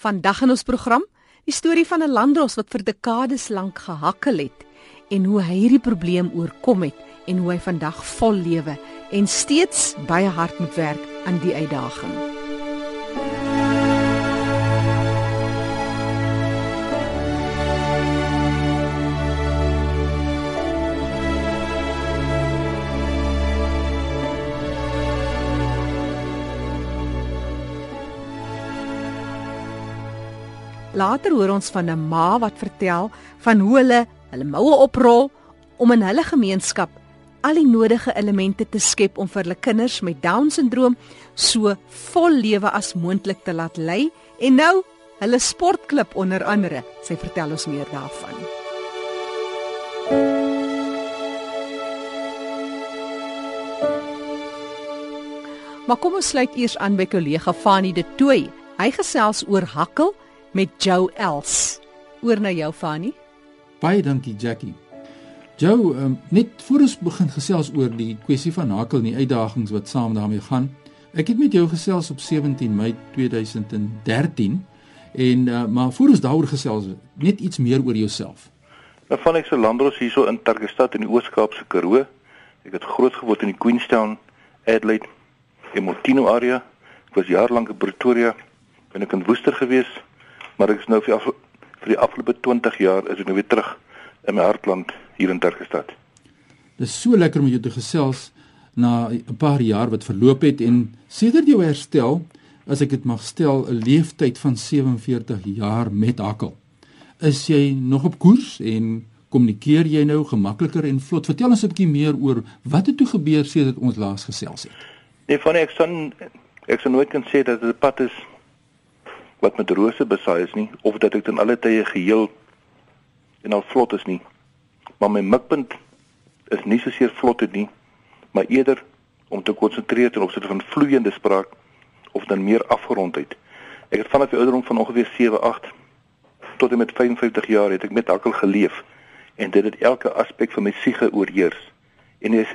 Vandag in ons program, die storie van 'n landdros wat vir dekades lank gehakkel het en hoe hy hierdie probleem oorkom het en hoe hy vandag vol lewe en steeds baie hard moet werk aan die uitdaging. Later hoor ons van 'n ma wat vertel van hoe hulle hulle moue oprol om in hulle gemeenskap al die nodige elemente te skep om vir hulle kinders met down-sindroom so vol lewe as moontlik te laat lei en nou hulle sportklub onder andere. Sy vertel ons meer daarvan. Maar kom ons sluit eers aan by kollega Fanie de Tooi. Hy gesels oor hakkel met Joe Els. Oor na jou Fanny. Baie dankie Jackie. Joe, um, net voor ons begin gesels oor die kwessie van hakel en die uitdagings wat saam daarmee gaan. Ek het met jou gesels op 17 Mei 2013 en uh, maar voor ons daaroor gesels, net iets meer oor jouself. Nou van ek se landros hierso in Tarkestad in die Oos-Kaapse Karoo. Ek het grootgeword in die Queenstown, Adelaide, Emotino area. Ek was jaar lank in Pretoria, ben ek in Woester geweest maar ek is nou vir af, vir die afgelope 20 jaar is ek nou weer terug in my hartland hier in Tergestad. Dis so lekker om jou te gesels na 'n paar jaar wat verloop het en sedert jou herstel, as ek dit mag stel, 'n leeftyd van 47 jaar met hakkel. Is jy nog op koers en kommunikeer jy nou gemakliker en vlot? Vertel ons 'n bietjie meer oor wat het toe gebeur sedert ons laas gesels het. Nee, van ek son ek sou nooit kan sê dat dit 'n pad is wat met rose besaai is nie of dat ek ten alle tye geheel en al vlot is nie. Maar my mikpunt is nie so seer vlot het nie, maar eerder om te konsentreer ten opsigte van vloeiende spraak of dan meer afgerondheid. Ek het vanaf die ouderdom van ongeveer 7, 8 tot en met 55 jaar het ek met hakkel geleef en dit het elke aspek van my siege oorheers. En is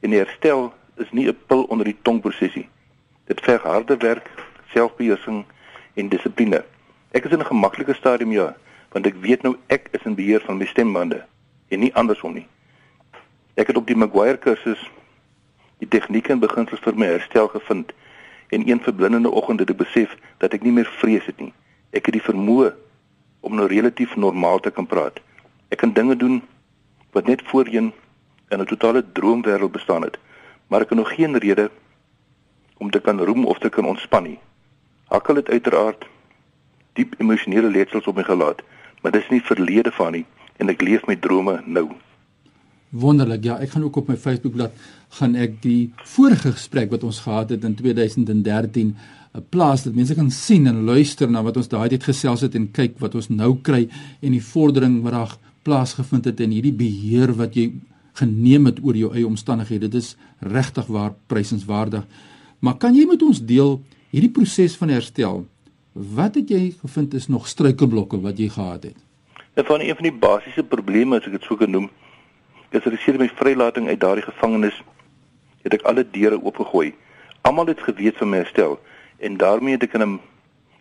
in herstel is nie 'n pil onder die tongprosesie. Dit verg harde werk, selfbeheersing en dissipline. Ek is in 'n gemaklike stadium ja, want ek weet nou ek is in beheer van my stembande en nie andersom nie. Ek het op die Maguire kursus die tegnieke en beginsels vir my herstel gevind en een verblindende oggend het ek besef dat ek nie meer vrees het nie. Ek het die vermoë om nou relatief normaal te kan praat. Ek kan dinge doen wat net voorheen in 'n totale droomwêreld bestaan het, maar ek het nog geen rede om te kan roem of te kan ontspan nie. Hakkel het uiteraard diep emosionele letsels op my gelaat, maar dis nie verlede van nie en ek leef my drome nou. Wonderlik. Ja, ek gaan ook op my Facebookblad gaan ek die vorige gesprek wat ons gehad het in 2013 'n plaas dat mense kan sien en luister na wat ons daai tyd gesels het en kyk wat ons nou kry en die vordering wat daar plaasgevind het en hierdie beheer wat jy geneem het oor jou eie omstandighede. Dit is regtig waar prysenswaardig. Maar kan jy met ons deel hierdie proses van herstel, wat het jy gevind is nog struikelblokke wat jy gehad het? Dit van een van die basiese probleme as ek dit sou kan noem, is dat sedert my vrylating uit daardie gevangenis het ek alle deure oopgegooi. Almal het geweet van my herstel en daarmee het ek in 'n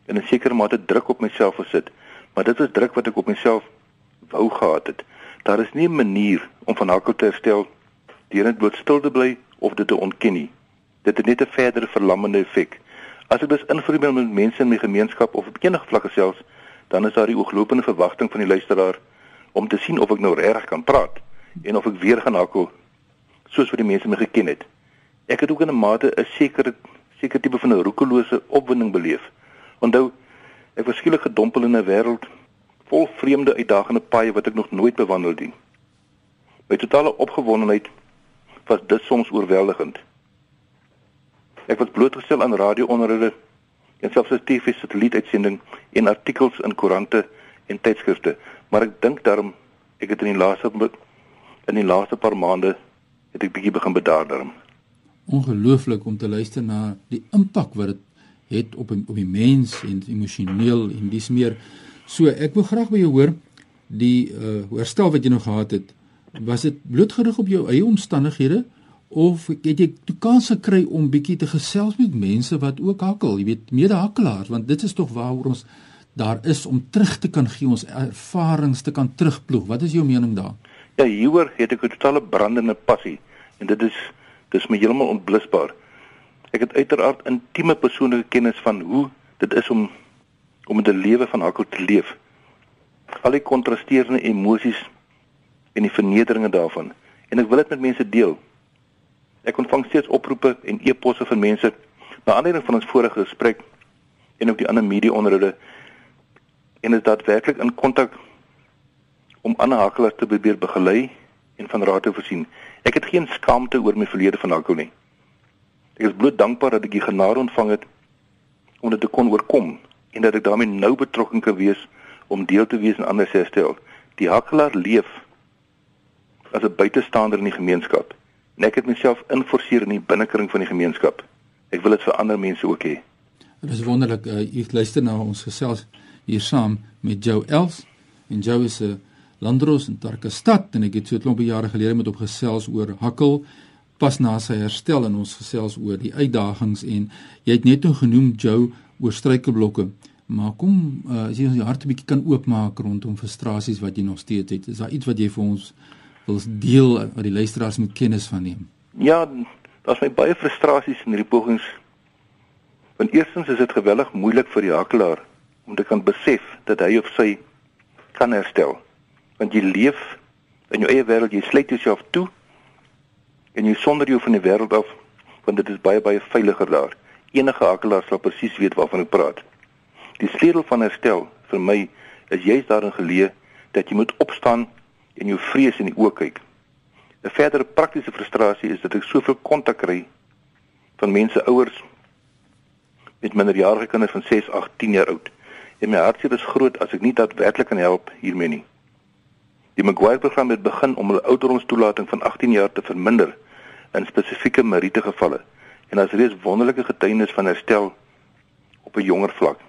in 'n sekere mate druk op myself gesit, maar dit was druk wat ek op myself wou gehad het. Daar is nie 'n manier om van hakkel te herstel deur net bloot stil te bly of dit te ontken nie. Dit het net 'n verdere verlammende effek. As ek dus invloed met mense in my gemeenskap of op enige vlakke selfs, dan is daar die ooglopende verwagting van die luisteraar om te sien of ek nou regtig kan praat en of ek weer gaan hakkel soos wat die mense my geken het. Ek het ook in 'n mate 'n sekere sekere tipe van 'n roekelose opwinding beleef. Onthou, ek was skielik gedompel in 'n wêreld vol vreemde uitdagende paaie wat ek nog nooit bewandel het nie. My totale opgewondenheid was dit soms oorweldigend. Ek was blootgestel aan radio-onderhoude en selfs 'n TV-satellietuitsending en artikels in koerante en tydskrifte, maar ek dink daarom ek het in die laaste in die laaste paar maande het ek bietjie begin bedaar daarom. Ongelooflik om te luister na die impak wat dit het op op die mens en emosioneel en dis meer. So ek wil graag by jou hoor die uh herstel wat jy nou gehad het. Was dit blootgerig op jou eie omstandighede? Of het jy toe kans gekry om bietjie te gesels met mense wat ook hakkel, jy weet, mede-hakkelaars, want dit is tog waaroor ons daar is om terug te kan gee ons ervarings te kan terugploeg. Wat is jou mening daar? Ja, hieroor het ek 'n totale brandende passie en dit is dis my heeltemal ontblusbaar. Ek het uiteraard intieme persoonlike kennis van hoe dit is om om 'n lewe van hakkel te leef. Al die kontrasterende emosies en die vernederinge daarvan en ek wil dit met mense deel. Ek ontvang steeds oproepe en e-posse van mense na aanleiding van ons vorige gesprek en ook die ander media onderhoude en is daadwerklik in kontak om ander hakelaars te probeer begelei en van raad te voorsien. Ek het geen skaamte oor my verlede van hakkel nie. Ek is bloot dankbaar dat ek die genade ontvang het om dit te kon oorkom en dat ek daarmee nou betrokke kan wees om deel te wees in ander se herstel. Die hakelaar leef as 'n buitestander in die gemeenskap en ek het myself inforseer in die binnekring van die gemeenskap. Ek wil dit vir ander mense ook hê. Dit is wonderlik. Uh, ek luister na ons gesels hier saam met Joe Els en Joe is 'n landros in Tarkastad en ek het so 'n klompie jare gelede met hom gesels oor hakkel pas na sy herstel en ons gesels oor die uitdagings en jy het net nou genoem Joe oor struikelblokke maar kom uh, as jy ons hart 'n bietjie kan oopmaak rondom frustrasies wat jy nog steeds het is daar iets wat jy vir ons wil deel wat die luisteraars moet kennis van neem ja daar's my baie frustrasies in hierdie pogings want eerstens is dit geweldig moeilik vir die hakelaar om te kan besef dat hy of sy kan herstel. Want jy leef in jou eie wêreld, jy sluit jouself toe en jy sonder jou van die wêreld af, want dit is baie baie veiliger daar. Enige hakelaar sal presies weet waarvan ek praat. Die sleutel van herstel vir my is juist daarin geleë dat jy moet opstaan en jou vrees in die oë kyk. 'n Verdere praktiese frustrasie is dat ek soveel kontak kry van mense ouers met minderjarige kinders van 6, 8, 10 jaar oud en my hartseer is groot as ek nie daadwerklik kan help hiermee nie. Die Maguire program het begin om hulle ouderdomstoelating van 18 jaar te verminder in spesifieke meriete gevalle en as reeds wonderlike getuienis van herstel op 'n jonger vlak.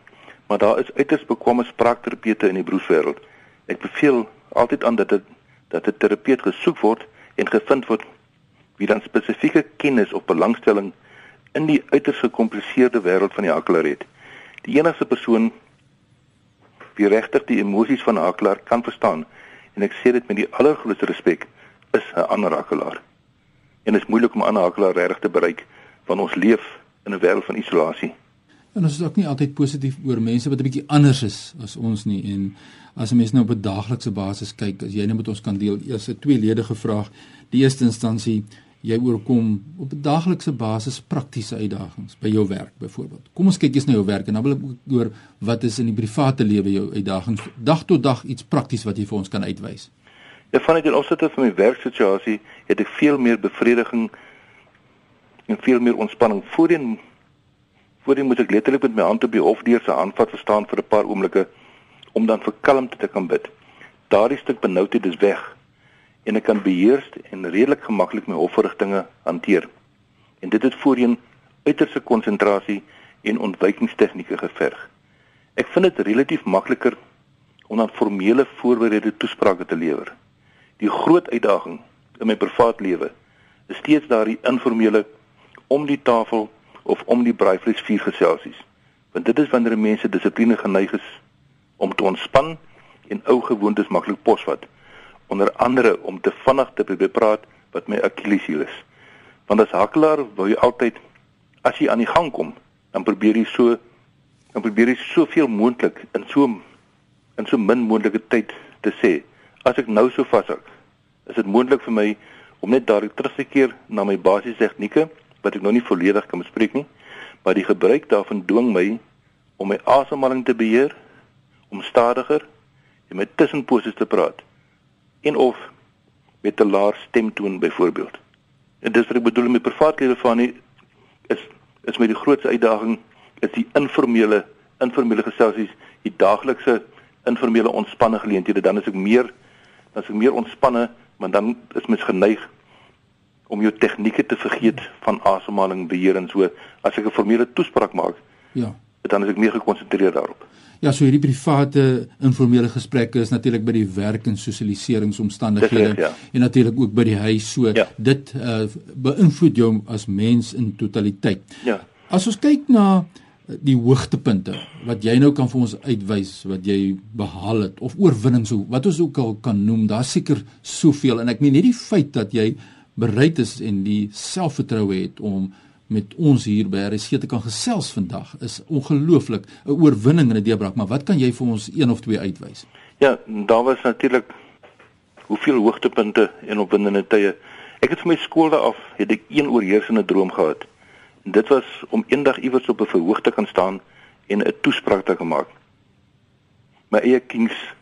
Maar daar is uiters bekwame spraakterapeute in die beroepswêreld. Ek beveel altyd aan dat dit dat 'n terapeut gesoek word en gevind word wie dan spesifieke kennis of belangstelling in die uiters gekompliseerde wêreld van die hakelaar het. Die enigste persoon wie regtig die emosies van 'n hakelaar kan verstaan en ek sê dit met die allergrootste respek is 'n ander hakelaar. En dit is moeilik om 'n ander hakelaar reg te bereik want ons leef in 'n wêreld van isolasie. En ons is ook nie altyd positief oor mense wat 'n bietjie anders is as ons nie en as 'n mens nou op 'n daaglikse basis kyk, as jy net nou met ons kan deel, eers 'n tweeledige vraag. Die eerste instansie jy oorkom op 'n daaglikse basis praktiese uitdagings by jou werk byvoorbeeld. Kom ons kyk eers na jou werk en dan wil ek oor wat is in die private lewe jou uitdagings dag tot dag iets prakties wat jy vir ons kan uitwys. Ja, van die opsigte van my werksituasie het ek veel meer bevrediging en veel meer ontspanning. Voorheen voorheen moet ek letterlik met my hand op die hofdeur se aanvat verstaan vir 'n paar oomblikke om dan vir kalmte te kan bid. Daardie stuk benoudheid is weg en ek kan beheers en redelik gemaklik my hofverrigtinge hanteer. En dit het voorheen uiterse konsentrasie en ontwykingstegnieke geverg. Ek vind dit relatief makliker om dan formele voorbereide toesprake te lewer. Die groot uitdaging in my privaat lewe is steeds daardie informele om die tafel of om die braaivleisvuur geselsies. Want dit is wanneer mense dissipline geneig is om te ontspan en ou gewoontes maklik posvat onder andere om te vinnig te probeer praat wat my Achilleshiel is. Want as hakelaar wil jy altyd as jy aan die gang kom, dan probeer jy so dan probeer jy soveel moontlik in so in so min moontlike tyd te sê. As ek nou so vashak, is dit moontlik vir my om net dadelik terug te keer na my basiese tegnieke wat ek nog nie volledig kan bespreek nie, maar die gebruik daarvan dwing my om my asemhaling te beheer, om stadiger en met tussenposes te praat en of met 'n laer stemtoon byvoorbeeld. En dis wat ek bedoel met privaat lewe van nie is is met die grootste uitdaging is die informele informele geselsies, die daaglikse informele ontspanne geleenthede, dan is ek meer dan ek meer ontspanne, maar dan is mens geneig om jou tegnieke te vergeet van asemhaling beheer en so as ek 'n formele toespraak maak. Ja. Dan is ek meer gekonsentreer daarop. Ja, so hierdie private informele gesprekke is natuurlik by die werk en sosialiseringsomstandighede ja. en natuurlik ook by die huis. So ja. dit uh, beïnvloed jou as mens in totaliteit. Ja. As ons kyk na die hoogtepunte wat jy nou kan vir ons uitwys wat jy behaal het of oorwinnings hoe wat ons ook al kan noem daar seker soveel en ek meen net die feit dat jy bereid is en die selfvertroue het om met ons hier by RC te kan gesels vandag is ongelooflik 'n oorwinning en 'n deurbraak maar wat kan jy vir ons een of twee uitwys Ja daar was natuurlik hoeveel hoogtepunte en opwindende tye ek het vir my skool af het ek een oorheersende droom gehad dit was om eendag iewers op 'n verhoog te kan staan en 'n toespraak te maak. My eie kings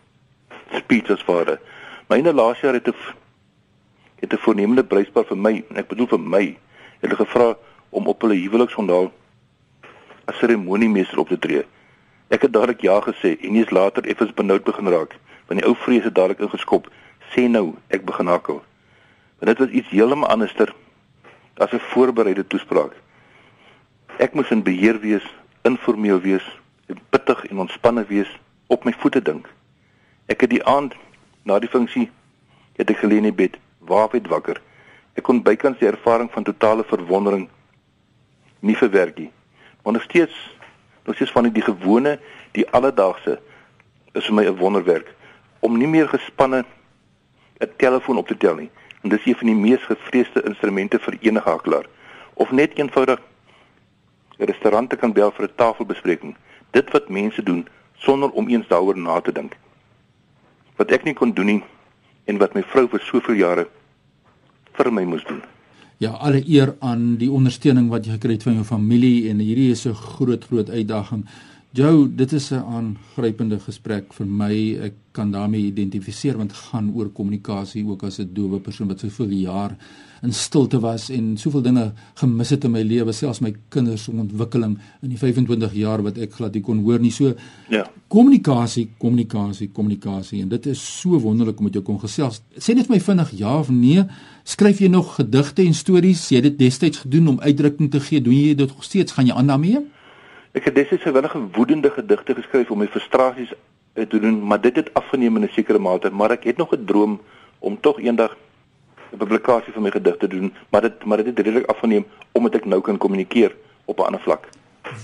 speech as vader. My in die laaste jaar het 'n het 'n voornemende bruispaar vir my, en ek bedoel vir my, het hulle gevra om op hulle huweliksondaal as seremoniemeester op te tree. Ek het dadelik ja gesê en eens later effens benoud begin raak, want die ou vrees het dadelik ingeskop. Sê nou, ek begin hakkel. Want dit was iets heeltemal anderster as 'n voorbereide toespraak. Ek moes in beheer wees, informeel wees, pittig en ontspanne wees, op my voete dink. Ek het die aand na die funksie het ek gelê in die bed, waafheid wakker. Ek kon bykans die ervaring van totale verwondering nie verwerk nie. Maar nog steeds, nog steeds van die gewone, die alledaagse is vir my 'n wonderwerk om nie meer gespanne 'n telefoon op te tel nie. En dis een van die mees gevreesde instrumente vir enige hakelaar. Of net eenvoudig 'n restaurant te kan bel vir 'n tafelbespreking. Dit wat mense doen sonder om eens daaroor na te dink. Wat ek nie kon doen nie en wat my vrou vir soveel jare vir my moes doen. Ja, alle eer aan die ondersteuning wat jy gekry het van jou familie en hierdie is 'n groot groot uitdaging. Jou, dit is 'n aangrypende gesprek vir my. Ek kan daarmee identifiseer want gaan oor kommunikasie ook as 'n doewe persoon wat soveel jaar in stilte was en soveel dinge gemis het in my lewe, selfs my kinders se ontwikkeling in die 25 jaar wat ek glad nie kon hoor nie. So ja. Kommunikasie, kommunikasie, kommunikasie en dit is so wonderlik om met jou kon gesels. Sê net vir my vinnig ja of nee. Skryf jy nog gedigte en stories? Jy het dit destyds gedoen om uitdrukking te gee. Doen jy dit nog steeds? Gaan jy aan daarmee? Ek het destyds gewillige woedende gedigte geskryf om my frustrasies te doen, maar dit het afgeneem in 'n sekere mate, maar ek het nog 'n droom om tog eendag 'n publikasie van my gedigte te doen, maar dit maar dit het redelik afgeneem omdat ek nou kan kommunikeer op 'n ander vlak.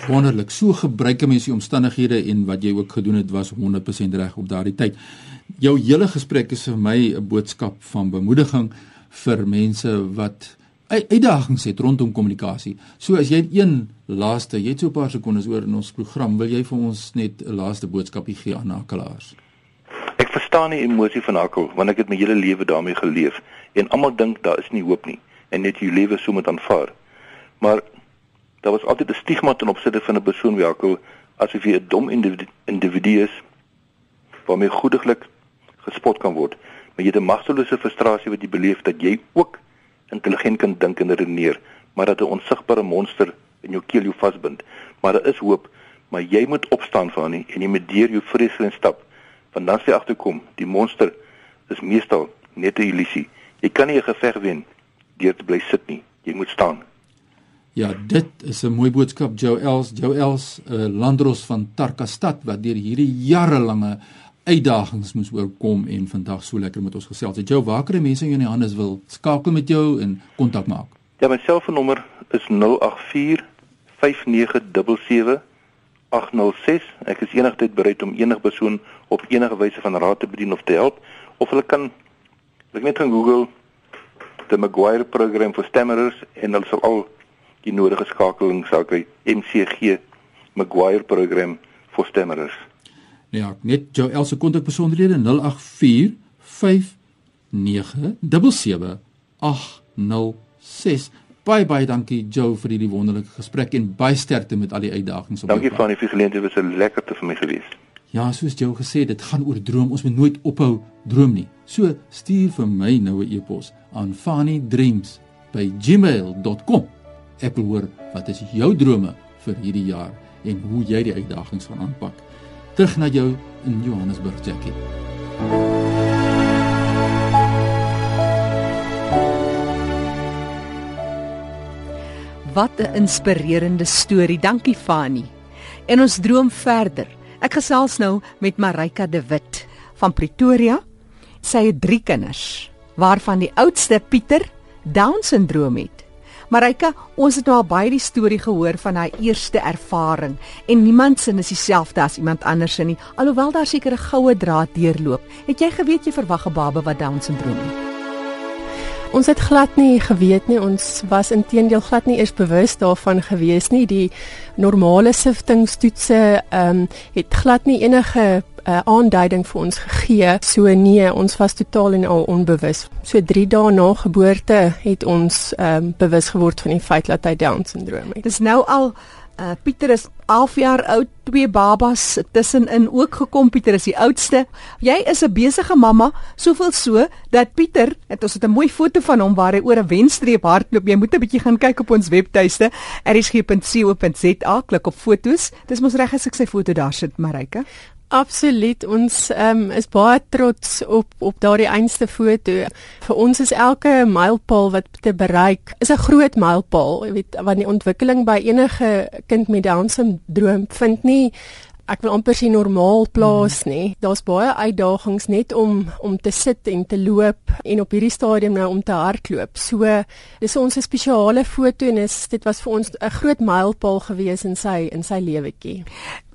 Wonderlik. So gebruik mense die omstandighede en wat jy ook gedoen het was 100% reg op daardie tyd. Jou hele gesprek is vir my 'n boodskap van bemoediging vir mense wat uitdagings het rondom kommunikasie. So as jy een laaste, jy het so 'n paar sekondes oor in ons program, wil jy vir ons net 'n laaste boodskapie gee aan hakelaars? Ek verstaan die emosie van hakkel want ek het my hele lewe daarmee geleef en almal dink daar is nie hoop nie en net jou lewe so moet aanvaar. Maar daar was altyd 'n stigma ten opsigte van 'n persoon wie hakkel asof hy 'n dom individu, individu is waarmee goediglik gespot kan word. Maar jy het 'n magtelose frustrasie wat jy beleef dat jy ook intelligent kan dink en redeneer, maar dat 'n onsigbare monster in jou keel jou vasbind. Maar daar is hoop, maar jy moet opstaan van nie en jy moet deur jou vreeslike stap. Want dan sê agterkom, die monster is meestal net 'n illusie. Jy kan nie 'n geveg wen deur te bly sit nie. Jy moet staan. Ja, dit is 'n mooi boodskap Joe Els, Joe Els, uh, landros van Tarkastad wat deur hierdie jarelange uitdagings moes oorkom en vandag so lekker met ons gesels. Het jou wakere mense in Johannes wil skakel met jou en kontak maak. Ja, my selfoonnommer is 084 5977 806. Ek is enigtyd bereid om enige persoon op enige wyse van raad te bedien of te help of hulle kan hulle net gaan Google the Maguire program for stammerers en hulle sal al die nodige skakeling sal kry MCG Maguire program for stammerers. Ja, net jou Elsə kontak besonderhede 084 5977 806. Baie baie dankie Joe vir hierdie wonderlike gesprek en baie sterkte met al die uitdagings op. Dankie van die geleentheid was 'n lekkerte vir my gewees. Ja, soos Joe gesê het, dit gaan oor droom. Ons moet nooit ophou droom nie. So stuur vir my nou 'n e-pos aan fannydreams@gmail.com. Ek wil hoor wat is jou drome vir hierdie jaar en hoe jy die uitdagings gaan aanpak terug na jou in Johannesburg, Jackie. Wat 'n inspirerende storie. Dankie Fani. En ons droom verder. Ek gesels nou met Marika de Wit van Pretoria. Sy het 3 kinders, waarvan die oudste Pieter Down syndroom het. Marika, ons het nou al baie die storie gehoor van haar eerste ervaring en niemand sin is dieselfde as iemand anders nie, alhoewel daar seker 'n goue draad deurloop. Het jy geweet jy verwag 'n baba wat Down syndroom het? Ons het glad nie geweet nie. Ons was intedeel glad nie eers bewus daarvan gewees nie. Die normale siftingstoetse ehm um, het glad nie enige uh, aanduiding vir ons gegee. So nee, ons was totaal en al onbewus. So 3 dae na geboorte het ons um, bewus geword van die feit dat hy Down syndroom het. Dis nou al uh, Pieter is 11 jaar oud, twee babas tussenin ook gekom. Pieter is die oudste. Jy is 'n besige mamma, soveel so dat Pieter, het ons het 'n mooi foto van hom waar hy oor 'n wenstreep hardloop. Jy moet 'n bietjie gaan kyk op ons webtuiste, erisg.co.za, klik op fotos. Dis mos reg as ek sy foto daar sit, Marike. Absoluut. Ons um, is baie trots op op daardie einste foto. Vir ons is elke mylpaal wat te bereik is 'n groot mylpaal. Jy weet, want die ontwikkeling by enige kind met Down syndroom vind nie ek wil amper sê normaal plaas mhm. nê. Daar's baie uitdagings net om om te sit en te loop en op hierdie stadium nou om te hardloop. So dis ons spesiale foto en is, dit was vir ons 'n groot mylpaal gewees in sy in sy lewetjie.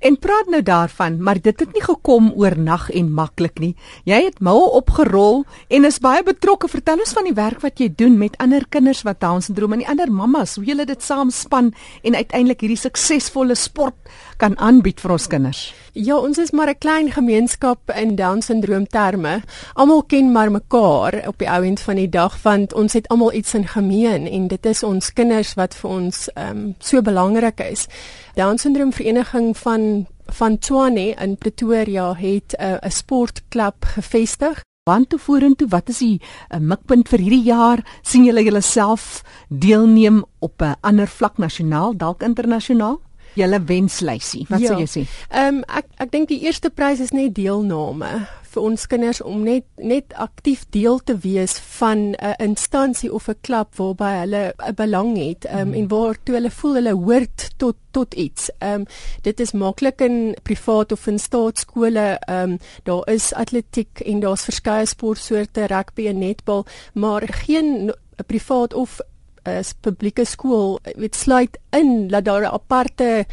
En praat nou daarvan, maar dit het nie gekom oor nag en maklik nie. Jy het moue opgerol en is baie betrokke. Vertel ons van die werk wat jy doen met ander kinders wat Down syndroom en die ander mammas, hoe julle dit saamspan en uiteindelik hierdie suksesvolle sport kan aanbied vir ons kinders. Ja, ons is maar 'n klein gemeenskap in Down syndroom terme. Almal ken maar mekaar op die ou end van die dag want ons het almal iets in gemeen en dit is ons kinders wat vir ons ehm um, so belangrik is. Down syndroom vereniging van van Tshwane in Pretoria het 'n uh, sportklub gevestig. Want toe vorentoe, wat is die uh, mikpunt vir hierdie jaar? sien julle julleself deelneem op 'n ander vlak nasionaal, dalk internasionaal? Julle wenslysie. Wat ja. sou jy sê? Ehm um, ek ek dink die eerste prys is net deelname vir ons kinders om net net aktief deel te wees van 'n uh, instansie of 'n klub waarby hulle 'n belang het um, hmm. en waar toe hulle voel hulle hoort tot tot iets. Ehm um, dit is maklik in privaat of in staatskole. Ehm um, daar is atletiek en daar's verskeie sportsoorte, rugby en netbal, maar geen privaat of is publieke skool weet sluit in dat daar 'n aparte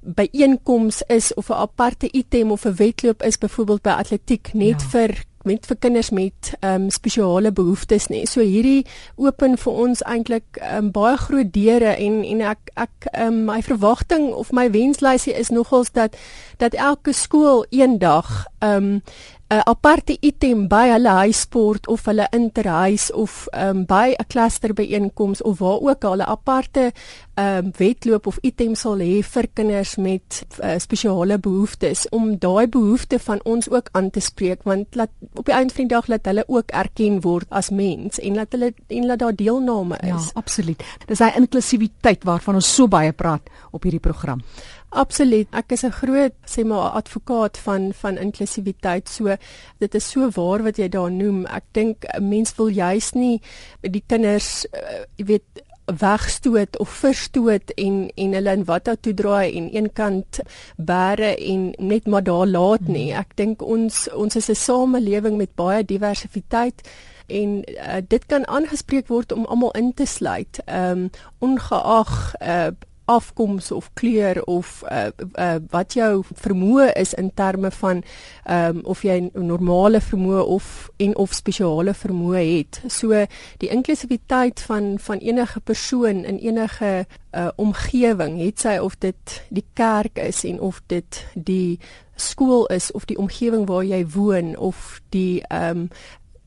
byeenkoms is of 'n aparte item of 'n wedloop is byvoorbeeld by atletiek net ja. vir met vir kinders met ehm um, spesiale behoeftes nê. So hierdie open vir ons eintlik um, baie groot deure en en ek ek um, my verwagting of my wenslysie is nogals dat dat elke skool eendag ehm um, 'n aparte item by hulle huisport of hulle interhuis of um, by 'n cluster byeenkoms of waar ook al 'n aparte um, wedloop of item sal hê vir kinders met uh, spesiale behoeftes om daai behoefte van ons ook aan te spreek want laat op die einde van die dag laat hulle ook erken word as mens en laat hulle en laat daar deelname is. Ja, absoluut. Dis hy inklusiwiteit waarvan ons so baie praat op hierdie program. Absoluut. Ek is 'n groot sê maar advokaat van van inklusiwiteit. So dit is so waar wat jy daar noem. Ek dink 'n mens wil juis nie die kinders uh, weet wegstoot of verstoot en en hulle in wat toe draai en een kant bære en net maar daar laat nie. Hmm. Ek dink ons ons is 'n samelewing met baie diversiteit en uh, dit kan aangespreek word om almal in te sluit. Ehm um, ongeag uh, afkoms of kleur of uh, uh, wat jou vermoë is in terme van um, of jy 'n normale vermoë of en of spesiale vermoë het. So die inklusiwiteit van van enige persoon in enige uh, omgewing, het sy of dit die kerk is en of dit die skool is of die omgewing waar jy woon of die ehm um,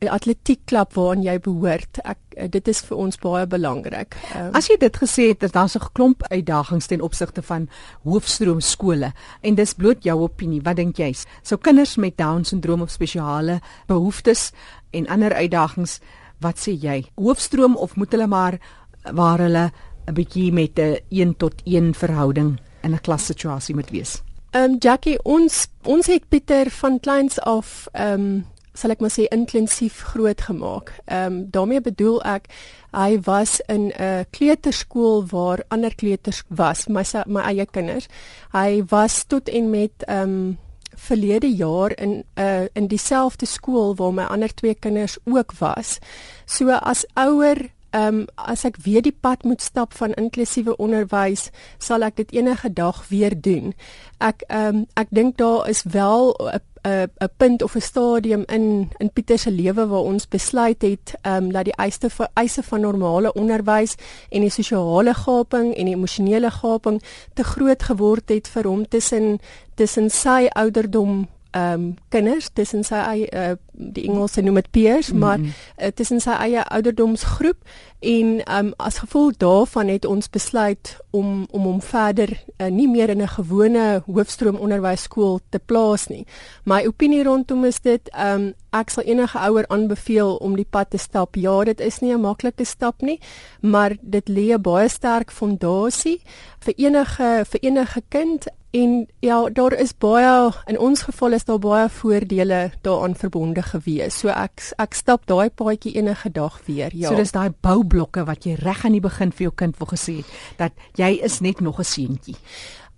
atletiekklub waaraan jy behoort. Ek eh, dit is vir ons baie belangrik. Um, As jy dit gesê het, is daar so 'n klomp uitdagings ten opsigte van hoofstroom skole en dis bloot jou opinie. Wat dink jy? Sou kinders met down syndroom of spesiale behoeftes en ander uitdagings, wat sê jy? Hoofstroom of moet hulle maar waar hulle 'n bietjie met 'n 1 tot 1 verhouding in 'n klassituasie moet wees? Ehm um, Jackie, ons ons het Pieter van kleins af ehm um, sal ek maar sê intensief groot gemaak. Ehm um, daarmee bedoel ek hy was in 'n kleuterskool waar ander kleuters was, my my eie kinders. Hy was tot en met ehm um, verlede jaar in 'n uh, in dieselfde skool waar my ander twee kinders ook was. So as ouer ehm um, as ek weer die pad moet stap van inklusiewe onderwys, sal ek dit enige dag weer doen. Ek ehm um, ek dink daar is wel 'n 'n 'n punt of 'n stadium in in Pieter se lewe waar ons besluit het ehm um, dat die eiste vir eise van normale onderwys en die sosiale gaping en die emosionele gaping te groot geword het vir hom tussen tussen sy ouderdom ehm um, kinders tussen sy eie uh, die Engelse noem dit peers mm -hmm. maar uh, tussen sy eie ouderdomsgroep en ehm um, as gevolg daarvan het ons besluit om om hom verder uh, nie meer in 'n gewone hoofstroom onderwysskool te plaas nie. My opinie rondom is dit ehm um, ek sal enige ouer aanbeveel om die pad te stap. Ja, dit is nie 'n maklike stap nie, maar dit lê 'n baie sterk fondasie vir enige vir enige kind En ja, daar is baie in ons geval is daar baie voordele daaraan verbonde gewees. So ek ek stap daai paadjie enige dag weer. Ja. So dis daai boublokke wat jy reg aan die begin vir jou kind wil gesê het dat jy is net nog 'n seentjie.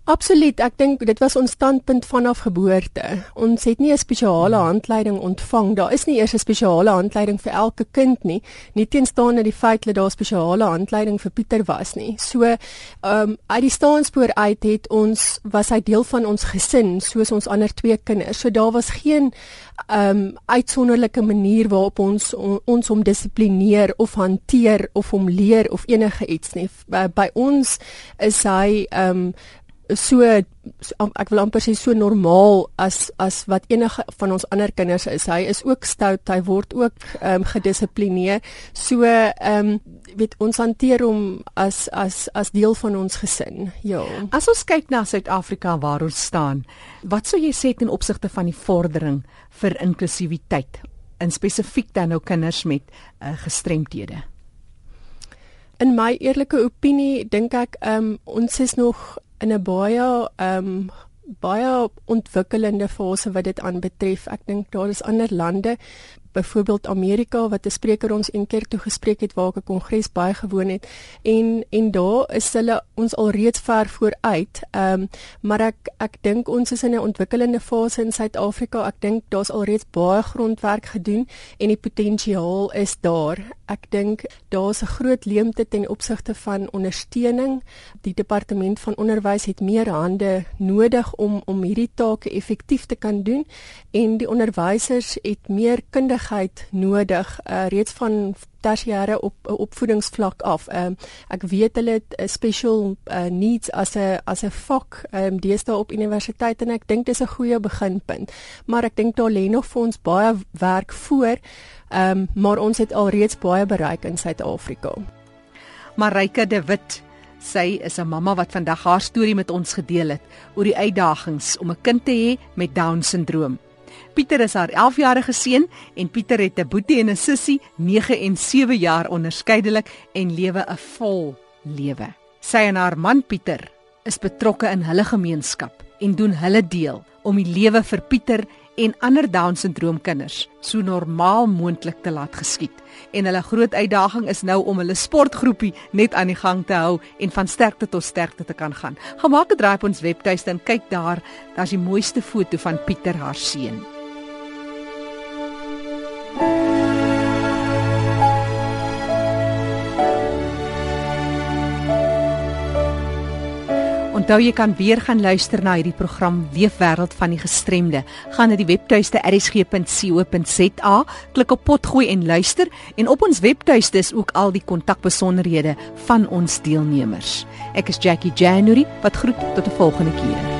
Absoluut, ek dink dit was ons standpunt vanaf geboorte. Ons het nie 'n spesiale handleiding ontvang. Daar is nie eers 'n spesiale handleiding vir elke kind nie, nie teenstaande die feit dat daar 'n spesiale handleiding vir Pieter was nie. So, ehm um, uit die staanspoor uit het ons was hy deel van ons gesin soos ons ander twee kinders. So daar was geen ehm um, uitsonderlike manier waarop ons on, ons hom dissiplineer of hanteer of hom leer of enige iets nie. By, by ons is hy ehm um, so ek wil amper sê so normaal as as wat enige van ons ander kinders is. Hy is ook stout, hy word ook ehm um, gedissiplineer. So ehm um, weet ons hanteer hom as as as deel van ons gesin. Ja. As ons kyk na Suid-Afrika waar ons staan, wat sou jy sê ten opsigte van die vordering vir inklusiwiteit in spesifiek dan nou kinders met uh, gestremthede? In my eerlike opinie dink ek ehm um, ons is nog in 'n baie ehm um, baie ontwikkelende fase wat dit aanbetref. Ek dink daar is ander lande byvoorbeeld Amerika wat 'n spreker ons een keer toe gespreek het waar ek 'n kongres baie gewoon het en en daar is hulle ons alreeds ver vooruit. Ehm um, maar ek ek dink ons is in 'n ontwikkelende fase in Suid-Afrika. Ek dink daar's alreeds baie grondwerk gedoen en die potensiaal is daar. Ek dink daar's 'n groot leemte ten opsigte van ondersteuning. Die departement van onderwys het meer hande nodig om om hierdie take effektief te kan doen en die onderwysers het meer kundig kundigheid nodig uh, reeds van tersiêre op uh, opvoedingsvlak af. Ehm um, ek weet hulle uh, special uh, needs as 'n as 'n vak ehm um, deesdae op universiteit en ek dink dis 'n goeie beginpunt. Maar ek dink daar lê nog vir ons baie werk voor. Ehm um, maar ons het alreeds baie bereik in Suid-Afrika. Marika de Wit Sy is 'n mamma wat vandag haar storie met ons gedeel het oor die uitdagings om 'n kind te hê met down-sindroom. Pieter is haar 11-jarige seun en Pieter het 'n boetie en 'n sussie, 9 en 7 jaar onderskeidelik en lewe 'n vol lewe. Sy en haar man Pieter is betrokke in hulle gemeenskap en doen hulle deel om die lewe vir Pieter en ander down-sindroom kinders so normaal moontlik te laat geskied. En hulle groot uitdaging is nou om hulle sportgroepie net aan die gang te hou en van sterkte tot sterkte te kan gaan. Gemaak 'n draai op ons webtuiste en kyk daar, daar's die mooiste foto van Pieter haar seun. Onthou jy kan weer gaan luister na hierdie program Weefwêreld van die Gestremde. Gaan na die webtuiste rsg.co.za, klik op potgooi en luister en op ons webtuiste is ook al die kontakbesonderhede van ons deelnemers. Ek is Jackie January wat groet tot 'n volgende keer.